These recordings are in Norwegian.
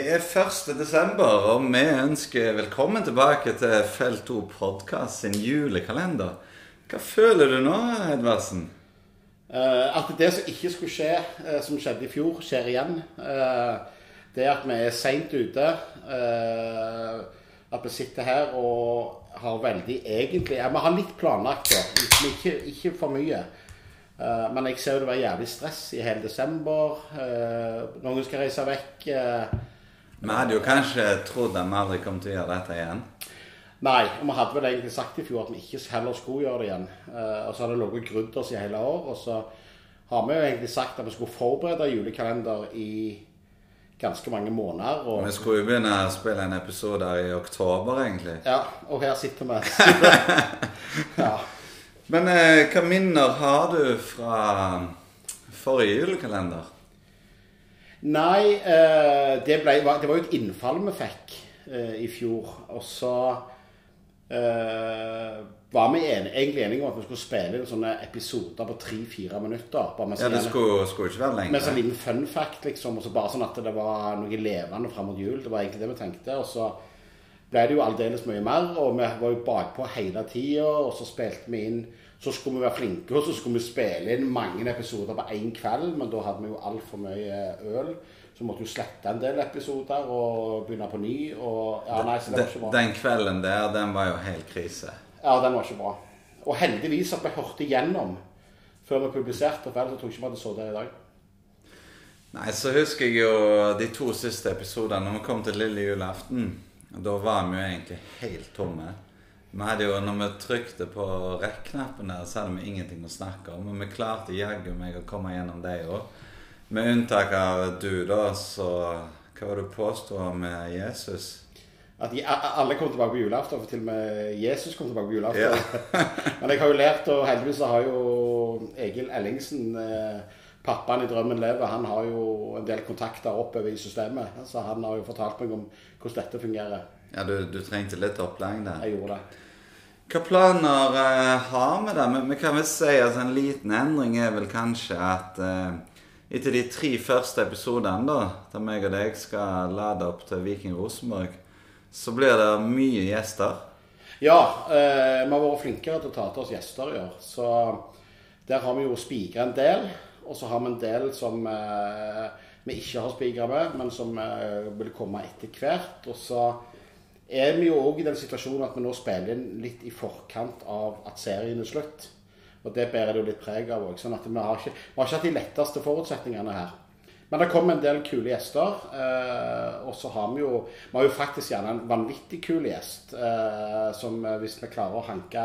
Det er 1. desember, og vi ønsker velkommen tilbake til Felt 2 podkast sin julekalender. Hva føler du nå, Edvardsen? Uh, at det som ikke skulle skje, uh, som skjedde i fjor, skjer igjen. Uh, det at vi er seint ute. at vi sitter her og har veldig egentlig ja, Vi har litt planlagt, da, ikke, ikke for mye. Men jeg ser jo det var jævlig stress i hele desember. Noen skal reise vekk. Vi hadde jo kanskje trodd at vi aldri kom til å gjøre dette igjen. Nei, og vi hadde vel egentlig sagt i fjor at vi ikke heller skulle gjøre det igjen. Eh, og så har det ligget grudd oss i hele år. Og så har vi jo egentlig sagt at vi skulle forberede julekalender i ganske mange måneder. Og, Vi skulle jo begynne å spille en episode i oktober, egentlig. ja, og her sitter vi. ja. Men eh, hva minner har du fra forrige julekalender? Nei, eh, det, ble, det var jo et innfall vi fikk eh, i fjor. Og så eh, var vi en, egentlig enige om at vi skulle spille inn sånne episoder på tre-fire minutter. Bare med Ja, Det skulle, skulle ikke være Med sånn liten fun fact, liksom. Og så bare sånn at det var noe levende fram mot jul. Det var egentlig det vi tenkte. Og så ble det jo aldeles mye mer, og vi var jo bakpå hele tida. Og så spilte vi inn Så skulle vi være flinke, og så skulle vi spille inn mange episoder på én kveld. Men da hadde vi jo altfor mye øl. Så måtte vi jo slette en del episoder og begynne på ny. Og ja, nei, så det var ikke Den, bra. den kvelden der, den var jo helt krise. Ja, den var ikke bra. Og heldigvis at vi hørte igjennom før vi publiserte, for ellers tror jeg ikke vi hadde så det i dag. Nei, så husker jeg jo de to siste episodene når vi kom til lille julaften. Da var vi jo egentlig helt tomme. Vi hadde jo, når vi trykte på rekk-knappen der, så hadde vi ingenting å snakke om. Men vi klarte jaggu meg å komme gjennom det òg. Med unntak av du, da, så Hva var det du påsto om eh, Jesus? At de, alle kom tilbake på julaften, for til og med Jesus kom tilbake på julaften. Ja. Men jeg har jo lært, og heldigvis har jo Egil Ellingsen, eh, pappaen i Drømmen lever, han har jo en del kontakter oppover i systemet. Så han har jo fortalt meg om hvordan dette fungerer. Ja, du, du trengte litt opplæring der. Jeg gjorde det. Hva planer eh, har vi da? Vi, kan vel si at en liten endring er vel kanskje at eh, etter de tre første episodene, da, der meg og deg skal lade opp til Viking Rosenborg, så blir det mye gjester. Ja, eh, vi har vært flinkere til å ta til oss gjester i år. Så der har vi jo spikra en del. Og så har vi en del som eh, vi ikke har spikra med, men som eh, vil komme etter hvert. Og så er vi jo òg i den situasjonen at vi nå spiller inn litt i forkant av at serien er slutt. Og det bærer det jo litt preg av òg. Sånn at vi har, ikke, vi har ikke hatt de letteste forutsetningene her. Men det kom en del kule gjester. Eh, og så har vi jo Vi har jo faktisk gjerne en vanvittig kul gjest. Eh, som eh, hvis vi klarer å hanke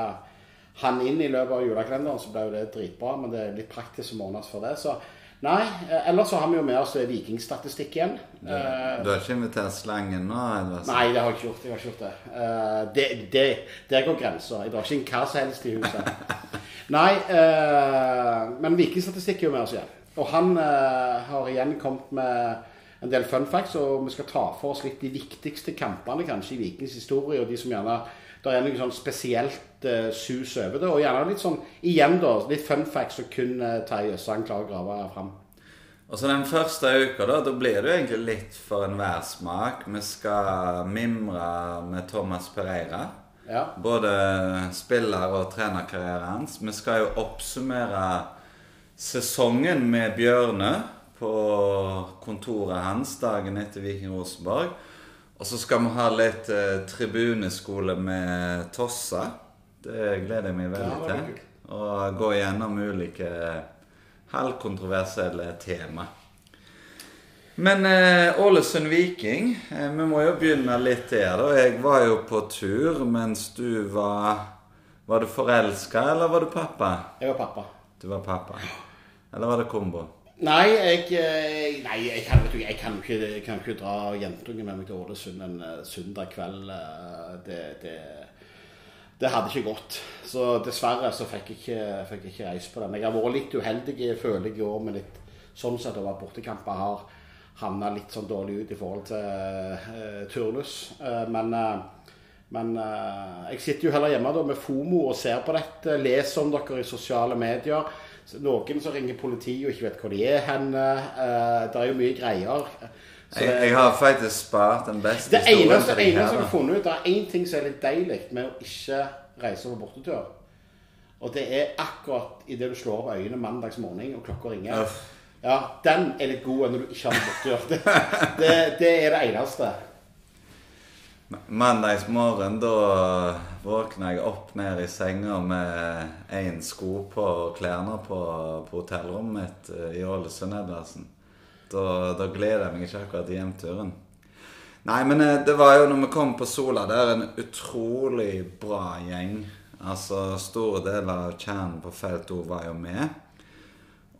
han inn i løpet av julekalenderen, så blir jo det dritbra. Men det er litt praktisk å ordnes for det. Så nei. Eh, ellers så har vi jo med oss vikingstatistikk igjen. Eh, Du har ikke invitert Slangen nå? Edvardsen? Nei, det har jeg ikke gjort. Jeg har ikke gjort det. Eh, det, det der går grensa. Jeg drar ikke inn hva som helst i huset. Nei, eh, men vikingstatistikk er jo med oss igjen. Og han eh, har igjen kommet med en del fun facts, og vi skal ta for oss litt de viktigste kampene kanskje i Vikings historie, og de som gjerne Det er noe sånn spesielt uh, sus over det, og gjerne litt sånn igjen da, litt fun facts som kun uh, Terje Østrand klarer å grave fram. Og så den første uka, da, da blir det jo egentlig litt for enhver smak. Vi skal mimre med Thomas Pereira. Ja. Både spiller- og trenerkarrieren hans. Vi skal jo oppsummere sesongen med Bjørne på kontoret hans dagen etter Viking Rosenborg. Og så skal vi ha litt eh, tribuneskole med Tossa. Det gleder jeg meg veldig Ja, til. Og gå gjennom ulike halvkontroversielle tema. Men eh, Ålesund Viking, eh, vi må jo begynne litt der. da. Jeg var jo på tur mens du var Var du forelska, eller var du pappa? Jeg var pappa. Du var pappa. Eller var det kombo? Nei, jeg, eh, nei, jeg kan, du, jeg kan ikke, jeg kan ikke dra jentungen med meg til Ålesund en eh, søndag kveld. eh, Det, det, det hadde ikke gått. Så dessverre så fikk jeg ikke, fikk ikke reist på den. Jeg har vært litt uheldig, føler jeg i år med litt sånn sett over bortekamper har havna litt sånn dårlig ut i forhold til uh, turnus. Uh, men uh, men jeg sitter jo heller hjemme da med FOMO og ser på dette, leser om dere i sosiale medier. Så Noen som ringer politiet og ikke vet hvor de er henne. Eh, det er jo mye greier. Jeg, jeg har faktisk spart den beste det historien eneste, deg eneste jeg har funnet ut, det er én ting som er litt deilig med å ikke reise på bortetur. Og det er akkurat idet du slår opp øynene mandags morgen og klokka ringer. Uff. Ja, Den er litt god når du ikke har bortetur. Det, det, det er det eneste. Mandagsmorgen, da våkna jeg opp ned i senga med én sko på og klærne på på hotellrommet mitt eh, i Ålesund, Da, da gleder jeg meg ikke akkurat til hjemturen. Nei, men eh, det var jo når vi kom på Sola der, en utrolig bra gjeng. Altså, store deler av kjernen på felt O var jo med.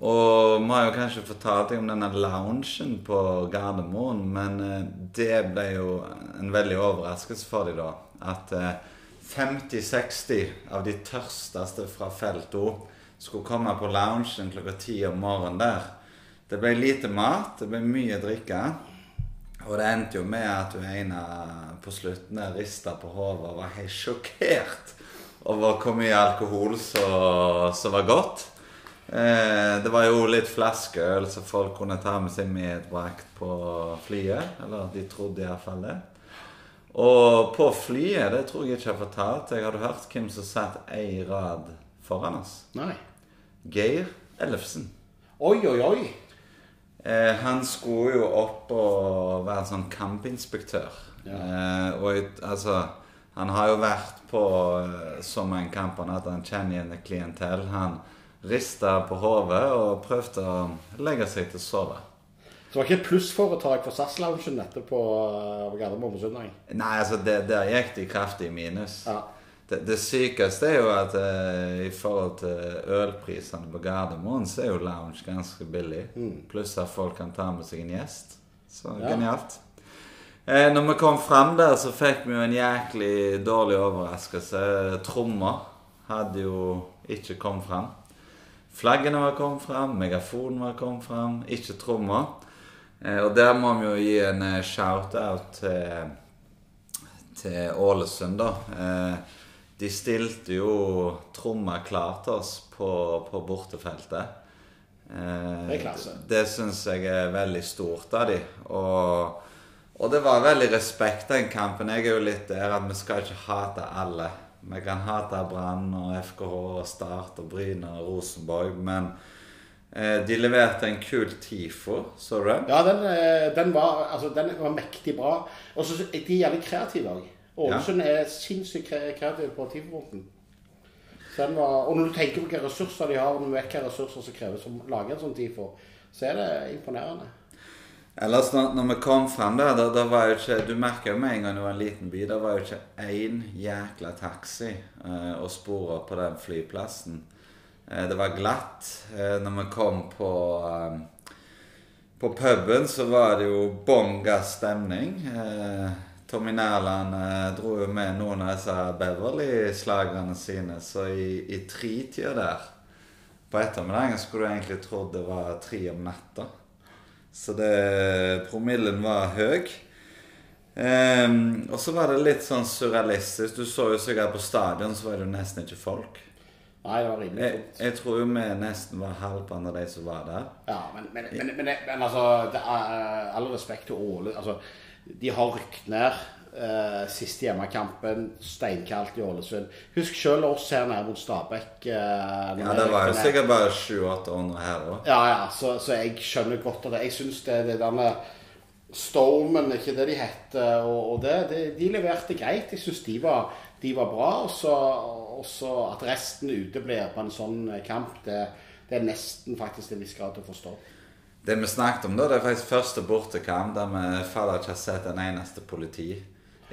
Og vi har jo kanskje fortalt deg om denne loungen på Gardermoen, men eh, det ble jo en veldig overraskelse for dem da. At 50-60 av de tørsteste fra felt O skulle komme på loungen klokka ti om morgenen der. Det ble lite mat, det ble mye drikke. Og det endte jo med at hun ene på slutten der rista på hodet og var helt sjokkert over hvor mye alkohol som var godt. Eh, det var jo litt flaskeøl som folk kunne ta med seg medbrakt på flyet. Eller de trodde iallfall det. Og på flyet, det tror jeg ikke jeg har fortalt Jeg hadde hørt hvem som satt ei rad foran oss. Nei. Geir Ellefsen. Oi, oi, oi. Eh, han skulle jo opp og være sånn kampinspektør. Ja. Eh, og altså Han har jo vært på eh, så mange kamper at han kjenner igjen klientell. Han rista på hodet og prøvde å legge seg til å sove. Så det var ikke et plussforetak for SAS-loungen dette på eh, på Gardermoen på søndag? Nei, altså, det, der gikk de kraftig minus. Ja. Det, det sykeste er jo at eh, i forhold til ølprisene på Gardermoen, så er jo lounge ganske billig. Pluss at folk kan ta med seg en gjest. Så Ja. genialt. Eh, når vi kom fram der, så fikk vi jo en jæklig dårlig overraskelse. Trommer hadde jo ikke kommet fram. Flaggene var kommet fram, megafonen var kommet fram, ikke trommer. Eh, og der må vi jo gi en eh, shout-out til til Ålesund, da. Eh, de stilte jo tromma klar til oss på, på bortefeltet. Det. Det, syns jeg er veldig stort av de. Og, og det var veldig respekt den kampen. Jeg er jo litt der at vi skal ikke hate alle. Vi kan hate Brann og FKH og Start og Bryne og Rosenborg, men de leverte en kul TIFO, så du den? Ja, den, eh, den, var, altså, den var mektig bra. Og så er de jævlig kreative òg. Ålesund er sinnssykt kreative på var- Og når du tenker på hvilke ressurser de har, og når du vet hvilke ressurser som kreves for å lage en sånn TIFO, så er det imponerende. Ellers når, når vi kom frem der, da, da var jo ikke Du merker jo med en gang det var en liten by, da var jo ikke én jækla taxi eh, å spore på den flyplassen. Eh, det var glatt. Eh, når vi kom på eh, på puben, så var det jo bånn stemning. Tommy Nærland dro jo med noen av disse Beverly-slagerne sine, så i, i tretida der på ettermiddagen skulle du egentlig trodd det var tre om natta. Så det, promillen var høy. Um, og så var det litt sånn surrealistisk. Du så jo sikkert på stadion, så var det jo nesten ikke folk. Nei, det var rimelig Jeg, jeg tror jo vi nesten var halvparten av de som var der. Ja, men, men, men, men, men altså er, All respekt til Åle. Altså, de har rykt ned. Uh, siste hjemmekampen, steinkaldt i Ålesund. Husk selv oss her nede mot Stabæk. Uh, Ja, det var jo sikkert bare 700-800 her òg. Ja, ja, så, så jeg skjønner godt av det. Jeg syns det, det denne Stormen, ikke det de heter, og, og det, det, de leverte greit. Jeg syns de, de var bra. Og så, og så at resten uteblir på en sånn kamp, det, det er nesten faktisk til en viss grad å forstå. Det vi snakket om da, det er faktisk første bortekamp der vi faller ikke har sett en eneste politi.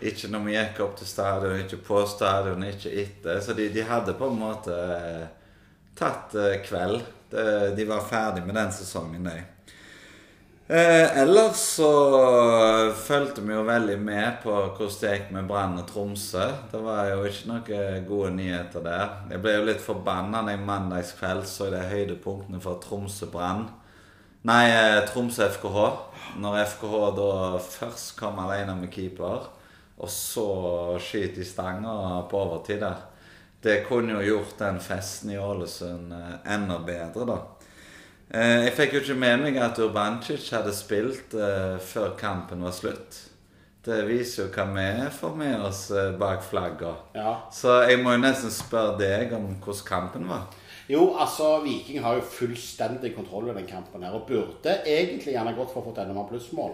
Ikke når vi gikk opp til stadion, ikke på stadion, ikke etter. Så de, de hadde på en måte eh, tatt eh, kveld. De var ferdig med den sesongen, de. Eh, ellers så fulgte vi jo veldig med på hvordan det gikk med Brann og Tromsø. Det var jo ikke noen gode nyheter der. Jeg ble jo litt forbanna da jeg mandagskveld så de høydepunktene for Tromsø-Brann. Nei, eh, Tromsø FKH. Når FKH da først kom alene med keeper, og så skyter i stanga på overtid der. Det kunne jo gjort den festen i Ålesund eh, enda bedre, da. Eh, jeg fikk jo ikke med meg at Urbancic hadde spilt eh, før kampen var slutt. Det viser jo hva vi får med oss eh, bak flagget. Ja. Så jeg må jo nesten spørre deg om hvordan kampen var. Jo, altså, Viking har jo fullstendig kontroll i den kampen her, og burde egentlig gjerne gått for å få enda mer plussmål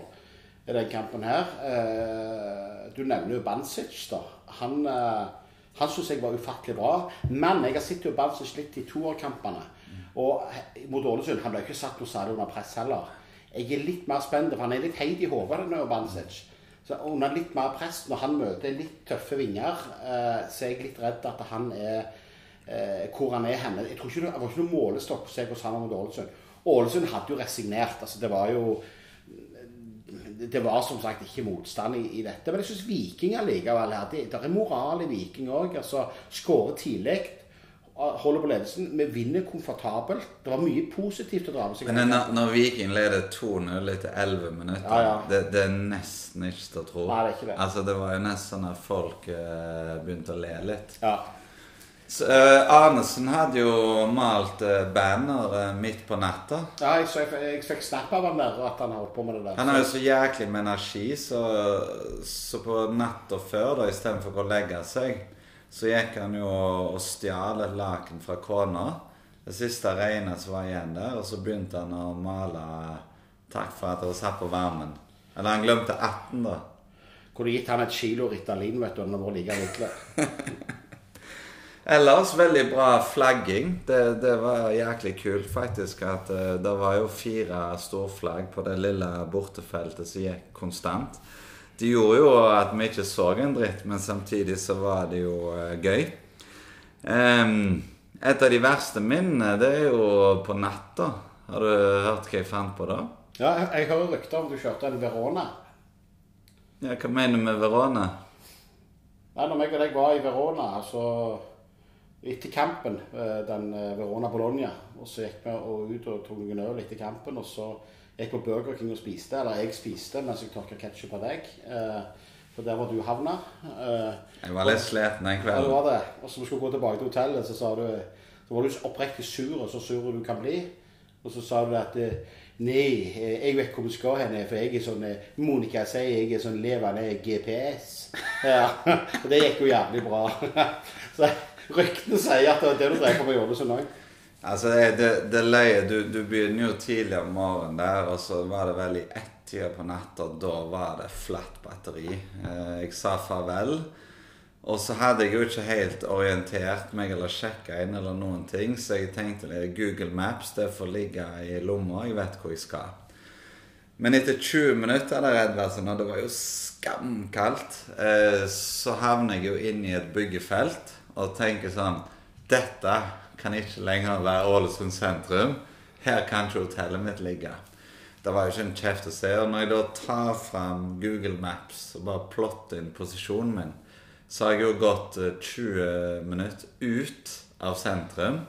i den kampen her. Eh, du nevner jo Bancic, da. Han, han syns jeg var ufattelig bra. Men jeg har sett jo Bancic litt i toerkampene. Og mot Ålesund Han ble ikke satt særlig under press heller. Jeg er litt mer spent, for han er litt heit i hodet, denne Urbanic. Så under litt mer press, når han møter litt tøffe vinger, eh, så er jeg litt redd at han er eh, hvor han er henne. Jeg tror ikke det, var ikke noe målestokk å se hvordan han mot Ålesund. Ålesund hadde jo resignert. altså Det var jo det var som sagt ikke motstand i, i dette. Men jeg syns Viking allikevel her Det, det er moral i Viking òg. Altså, Skåre tidlig, holder på ledelsen. Vi vinner komfortabelt. Det var mye positivt å dra med seg. Men når, når Viking leder 2-0 etter 11 minutter, Ja, ja. Det, det er nesten ikke til å tro. Nei, det er ikke det. Altså, det var jo nesten sånn at folk uh, begynte å le litt. Ja. Så, uh, Arnesen hadde jo malt uh, banner midt på natta. ja jeg, så jeg, jeg fikk snap av han der, at han holdt på med det der. Han har jo så jæklig med energi, så, så på natta før, da, istedenfor å legge seg, så gikk han jo og stjal et laken fra kona. Det siste regnet som var igjen der, og så begynte han å male 'Takk for at dere satt på varmen'. Eller han glemte 18, da. Kunne gitt han et kilo Ritalin, vet du, når han var ute. Ellers veldig bra flagging. Det, det var jæklig kult, faktisk. At eh, det var jo fire storflagg på det lille bortefeltet som gikk konstant. Det gjorde jo at vi ikke så en dritt, men samtidig så var det jo eh, gøy. Et av de verste minnene, det er jo på natta. Har du hørt hva jeg fant på da? Ja, jeg, jeg hører rykter om du kjørte en Verona. Ja, Hva mener du med Verona? Nei, når jeg og deg var i Verona, altså etter kampen, eh, den eh, Verona Bologna, og så gikk vi ut og tok noen øl etter kampen, og så gikk på Burger King og spiste, eller jeg spiste mens jeg tørka ketsjup av deg. eh, For der var du havna. Eh, Jeg var litt sliten den Ja, det var det. Og så vi skulle gå tilbake til hotellet, så sa du Så var du så oppriktig sur, og så sur du kan bli. Og så sa du at eh, Nei, jeg vet hvor vi skal hen, for jeg er sånn Monica sier jeg er sånn levende GPS. Ja, Og det gikk jo jævlig bra. Så ryktene sier at det er det du drev på med Ålesund òg. Altså, det, det, løye du, du begynner jo tidlig om morgenen der, og så var det vel i ett-tida på natta. Da var det flatt batteri. Eh, jeg sa farvel. Og så hadde jeg jo ikke helt orientert meg eller sjekka inn eller noen ting, så jeg tenkte Google Maps det får ligge i lomma, jeg vet hvor jeg skal. Men etter 20 minutter Edvardsen, og det var jo skamkaldt, eh, så havner jeg jo inn i et byggefelt og tenker sånn Dette kan ikke lenger være Ålesund sentrum. Her kan ikke hotellet mitt ligge. Det var jo ikke en kjeft å se. Og når jeg da tar fram Google Maps og bare plotter inn posisjonen min, så har jeg jo gått eh, 20 minutter ut av sentrum.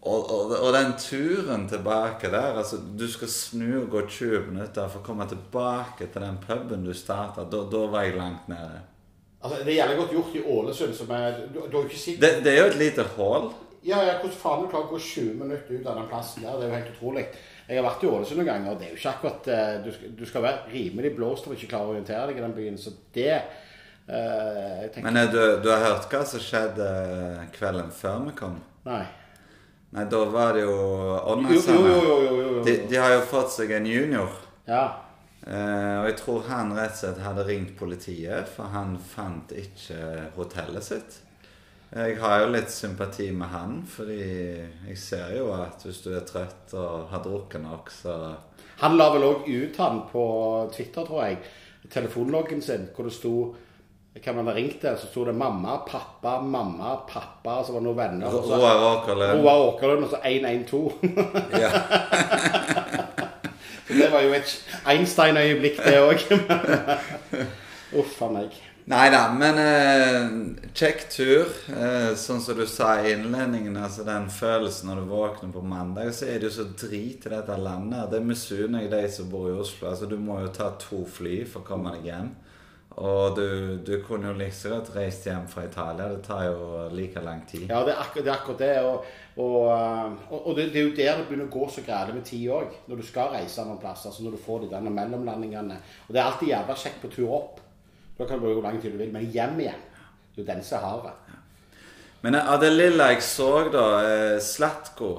Og, og, og den turen tilbake der altså Du skal snu og gå 20 minutter for å komme tilbake til den puben du starta. Da, da var jeg langt nede. Altså, det er jævlig godt gjort i Ålesund, som er Du, du har jo ikke sett Det, det er jo et lite hull. Ja, ja, hvordan faen du klarer å gå 20 minutter ut av den plassen der, det er jo helt utrolig. Jeg har vært i Ålesund noen ganger, og det er jo ikke akkurat eh, Du skal, du skal være rimelig blåst for ikke klare å orientere deg i den byen, så det uh, tenker, Men eh, du, du har hørt hva som skjedde kvelden før vi kom? Nei. Nei, da var det jo jo. De, de har jo fått seg en junior. Ja. Eh, og jeg tror han rett og slett hadde ringt politiet, for han fant ikke hotellet sitt. Jeg har jo litt sympati med han, fordi jeg ser jo at hvis du er trøtt og har drukket nok, så Han la vel òg ut han på Twitter, tror jeg, telefonloggen sin, hvor det sto hvem man hadde ringt til, så sto det mamma, pappa, mamma, pappa, så var det noen venner. Roar Åkerlund Roar Åkerlund, og så 112. ja. det var jo et Einstein-øyeblikk, det òg. Uff a meg. Nei da, men eh, kjekk tur. Eh, sånn som du sa i innledningen, altså den følelsen når du våkner på mandag, så er det jo så drit i dette landet. Det misunner jeg de som bor i Oslo. Altså Du må jo ta to fly for å komme deg hjem. Og du, du kunne jo like liksom godt reist hjem fra Italia. Det tar jo like lang tid. Ja, det er, akkur det er akkurat det. Og, og, uh, og det, det, er jo der det begynner å gå så gærent med tid òg. Når du skal reise noen plass. Altså når du får de denne mellomlandingene. Og det er alltid jævla kjekt på tur opp. Da kan du bruke hvor lang tid du vil. Men hjem igjen. Det er jo den som har det. Men av det lille jeg så, da eh, Slatko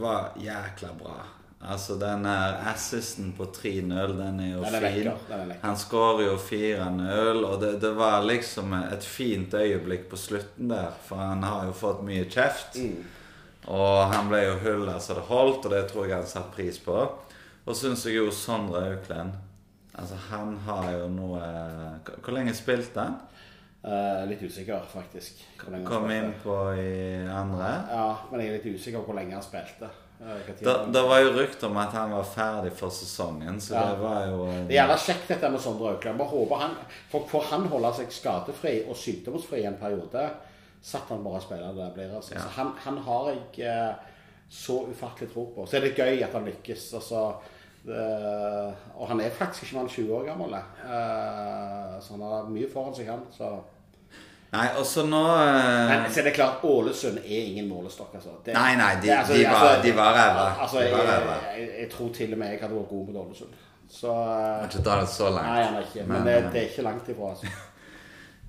var jækla bra. Altså den her assisten på 3-0, den er jo Den er fin. er. Han skårer jo 4-0, og det, det var liksom et fint øyeblikk på slutten der. For han har jo fått mye kjeft. Mm. Og han ble jo hylla så det holdt, og det tror jeg han satte pris på. Og syns jeg jo Sondre Auklend Altså, han har jo noe Hvor lenge spilte han? Uh, litt usikker, faktisk. Kom inn på i andre. Ja, men jeg er litt usikker på hvor lenge han spilte. Det han- da var jo rykter om at han var ferdig for sesongen, så Ja. det var jo Det er jævla kjekt dette med Sondre Aukland. Bare håper han For får han holde seg skadefri og sykdomsfri en periode, satt han bare og spiller det blir. Altså. Ja. Så han, han har jeg eh, så ufattelig tro på. Så er det gøy at han lykkes. Altså, det, og han er faktisk ikke mer enn 20 år gammel. eh, så han har mye foran seg, han. Så. Nei, og så nå eh, Men så er det klart, Ålesund er ingen målestokk. Altså. Det, Nei, nei, de- det- altså, de var- altså, de var ræva. Altså, jeg, jeg, jeg tror til og med jeg hadde vært god mot Ålesund. Så eh, Kan ikke ta det så langt. Nei, han er ikke. Men, Men, det, det er ikke langt ifra. Altså.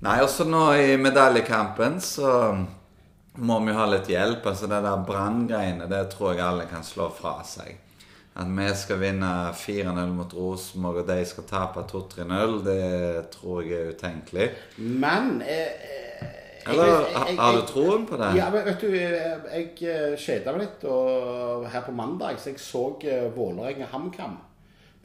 Nei, også nå i medaljekampen så må vi ha litt hjelp. Altså det der branngreiene, det tror jeg alle kan slå fra seg. At vi skal vinne 4-0 mot Rosenborg, og de skal tape 2-3-0, det tror jeg er utenkelig. Men eh, eh, jeg- Eller jeg- jeg- har du troen på det? Ja, men vet du, eh, jeg eh, kjeda meg litt og, her på mandag, så jeg så uh,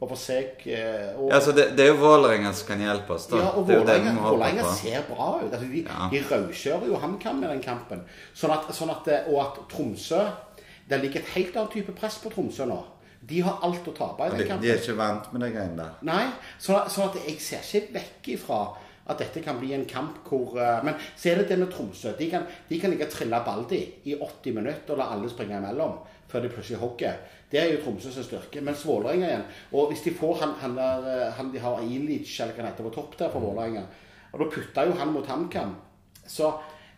Vålerenga HamKam. Bare for å se eh, og, Altså, det, det er jo Vålerenga som kan hjelpe oss, da. Ja, og er Vålerenga på. ser bra ut. Altså, de Ja. de rødkjører jo HamKam i den kampen. Sånn at, sånn at, eh, og at Tromsø Det ligger et helt annet type press på Tromsø nå. De har alt å tape i den De, kampen. de er ikke vant med de greiene der. Nei, sånn at, sånn at jeg ser ikke vekk ifra at dette kan bli en kamp hvor eh, Men så er det det med Tromsø. De kan, de kan ikke trille Baldi i 80 minutter og la alle springe imellom før de plutselig hogger. Det er jo Tromsø sin styrke. Mens Vålerenga igjen Og hvis de får han, han der eh, han de har Ilic eller hva heter på topp der for Vålerenga, og da putta jo han mot HamKam, så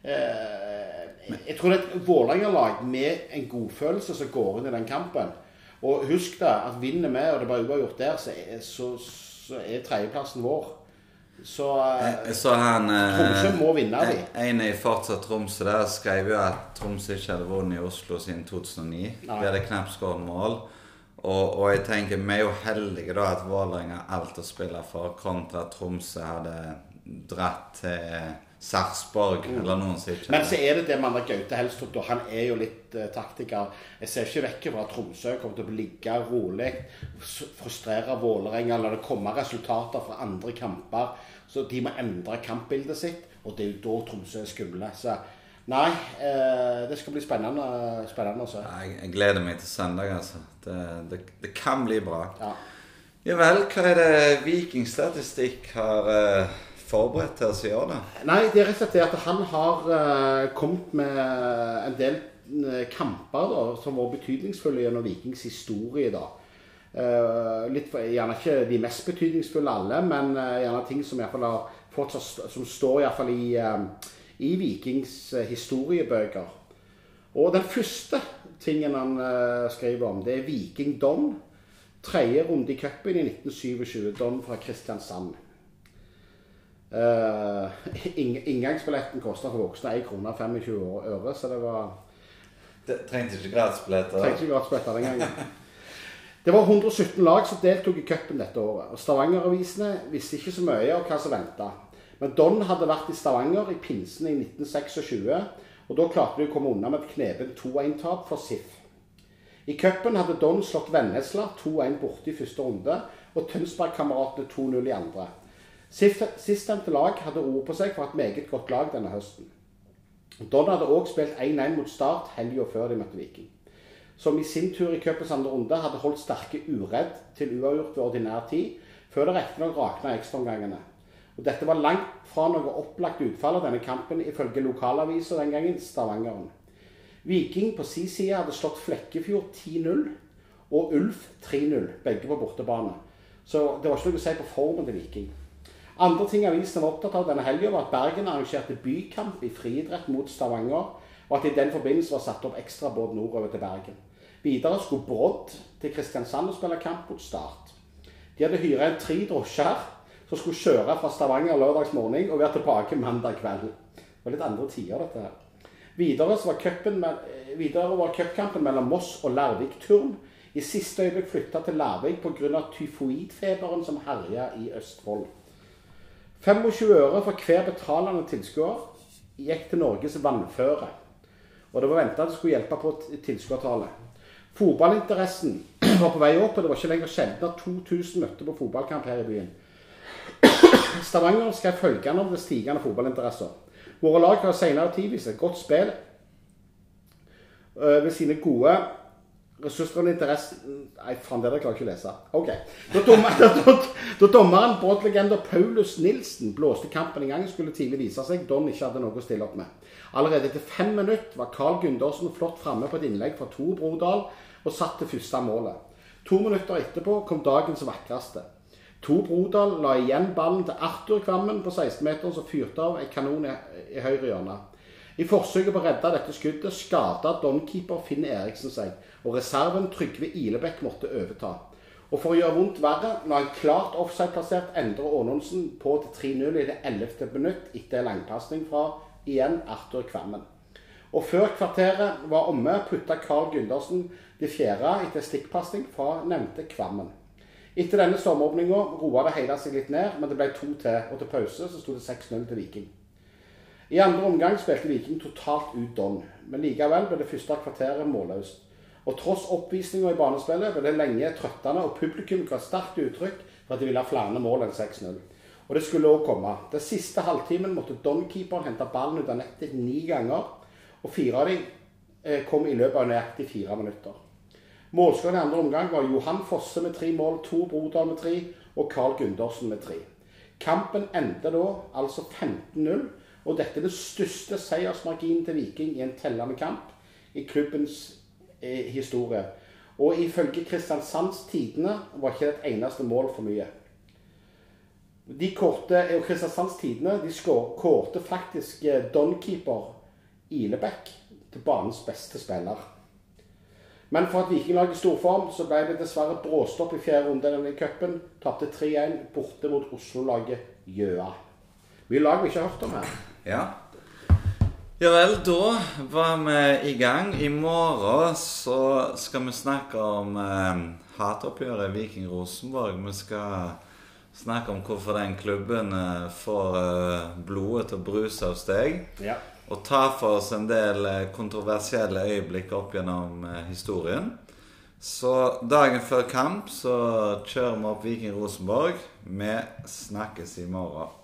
eh, Jeg tror det er et Vålerenga-lag med en godfølelse som går inn i den kampen. Og husk da, at vinner vi, og det bare uavgjort der, så er, så, så er tredjeplassen vår. Så eh, så han eh, Tromsø må vinne, de. En i Fortsatt Tromsø der skrev jo at Tromsø ikke hadde vunnet i Oslo siden 2009. Nei. Vi hadde knapt skåret mål. Og, og jeg tenker vi er jo heldige da at Vålerenga har alt å spille for, kontra Tromsø hadde dratt til Sarpsborg eller noen som ikke Mm. Men så er det det med Anders Gaute Helstrup. Han er jo litt uh, taktiker. Jeg ser ikke vekk fra at Tromsø kommer til å ligge rolig, frustrere Vålerenga, la det komme resultater fra andre kamper. Så de må endre kampbildet sitt, og det er jo da Tromsø er skumle. Så nei, uh, det skal bli spennende, spennende å se. Jeg, jeg gleder meg til søndag, altså. Det, det, det kan bli bra. Ja. Ja vel, hva er det Vikingstatistikk har eh, forberedt til å i det? Nei, det er rett og slett det at han har uh, kommet med en del eh, kamper da, som var betydningsfulle gjennom Vikings historie. da. Uh, litt, gjerne ikke de mest betydningsfulle alle, men uh, gjerne ting som, har fortsatt, som står i, i, uh, i Vikings historiebøker. Og den første tingen han skriver om, det er Viking Don. Tredje runde i cupen i 1927. Don fra Kristiansand. Uh, inngangsbilletten kosta for voksne 1 krone og 25 øre, så det var Det trengte ikke gratisbilletter. Trengte ikke gratisbilletter den gangen. Det var 117 lag som deltok i cupen dette året. og Stavanger-avisene visste ikke så mye om hva som venta. Men Don hadde vært i Stavanger i pinsen i 1926, og da klarte de å komme unna med et knepent 2-1-tap for SIF. I cupen hadde Don slått Vennesla 2-1 borte i første runde, og Tønsberg-kameratene 2-0 i andre. Sist- Sistnevnte lag hadde ord på seg for et meget godt lag denne høsten. Don hadde òg spilt 1-1 mot Start helga før de møtte Viking. Som i sin tur i cupens andre runde hadde holdt sterke uredd til uavgjort ved ordinær tid, før det riktignok rakna ekstraomgangene. Og Dette var langt fra noe opplagt utfall av denne kampen, ifølge lokalaviser den gangen, Stavangeren. Viking på sin side hadde slått Flekkefjord 10-0 og Ulf 3-0, begge på bortebane. Så det var ikke noe å si på formen til Viking. Andre ting avisen var opptatt av denne helga, var at Bergen arrangerte bykamp i friidrett mot Stavanger, og at det i den forbindelse var satt opp ekstrabåt nordover til Bergen. Videre skulle Brodd til Kristiansand og spille kamp mot Start. De hadde hyra inn tre drosjer som skulle kjøre fra Stavanger lørdags morgen og være tilbake mandag kveld. Det var litt andre tider, dette her. Videre var køppen, videre var cupkampen mellom Moss og Larvik turn. I siste øyeblikk flytta til Larvik pga. tyfoidfeberen som herja i Østfold. 25 øre for hver betalende tilskuer gikk til Norges vannføre. Og det var venta at det skulle hjelpe på tilskuertallet. Fotballinteressen var på vei opp, og det var ikke lenger sjelden at 2000 møtte på fotballkamp her i byen. Stavanger skrev følgende om det stigende fotballinteresser. Våre lag har senere tid vist et godt spill øh, ved sine gode ressursdrevne interesse Nei, faen, det der klarer jeg ikke å lese. Ok. Da, dommer, da, da dommeren Brodd-legenda Paulus Nilsen blåste kampen i gang, skulle tidlig vise seg Don ikke hadde noe å stille opp med. Allerede etter fem minutter var Carl Gundersen flott framme på et innlegg fra Tor Brodal og satt det første målet. To minutter etterpå kom dagens vakreste. Tor Brodal la igjen ballen til Arthur Kvammen på 16-meteren som fyrte av en kanon i høyre hjørne. I forsøket på å redde dette skuddet skada Don-keeper Finn Eriksen seg, og reserven Trygve Ilebekk måtte overta. Og for å gjøre vondt verre, la en klart offside-plassert Endre Aanonsen på til 3-0 i det 11. minutt etter langpasning fra igjen Arthur Kvammen. Og før kvarteret var omme, putta Carl Gundersen det fjerde etter stikkpasning fra nevnte Kvammen. Etter denne stormåpninga roa det hele seg litt ned, men det ble to til, og til pause så sto det 6-0 til Viking. I andre omgang spilte Viking totalt ut Don, men likevel ble det første kvarteret målløst. Og tross oppvisninga i banespillet ble det lenge trøttende, og publikum ga sterkt uttrykk for at de ville ha flere mål enn 6-0. Og det skulle òg komme. Den siste halvtimen måtte Don-keeperen hente ballen ut av nettet ni ganger, og fire av dem eh, kom i løpet av nøyaktig fire minutter. Målskåreren i andre omgang var Johan Fosse med tre mål, Tor Brodal med tre og Carl Gundersen med tre. Kampen endte da altså 15-0, og dette er det største seiersmarginen til Viking i en tellende kamp i klubbens eh, historie. Og ifølge Kristiansands Tidende var ikke det et eneste mål for mye. De korte, og Kristiansands Tidende de kårte faktisk Donkeeper Don-keeper Ilebekk til banens beste spiller. Men for at Vikinglaget i storform så ble det dessverre bråstopp i fjerde runde i cupen. Tapte 3-1 borte mot Oslo-laget Gjøa. Mye lag vi ikke har hørt om her. Ja. Ja vel, da var vi i gang. I morgen så skal vi snakke om eh, hatoppgjøret Viking Rosenborg. Vi skal snakke om hvorfor den klubben eh, får eh, blodet til å bruse av steg. Ja. Og ta for oss en del eh, kontroversielle øyeblikk opp gjennom eh, historien. Så dagen før kamp så kjører vi opp Viking Rosenborg. Vi snakkes i morgen.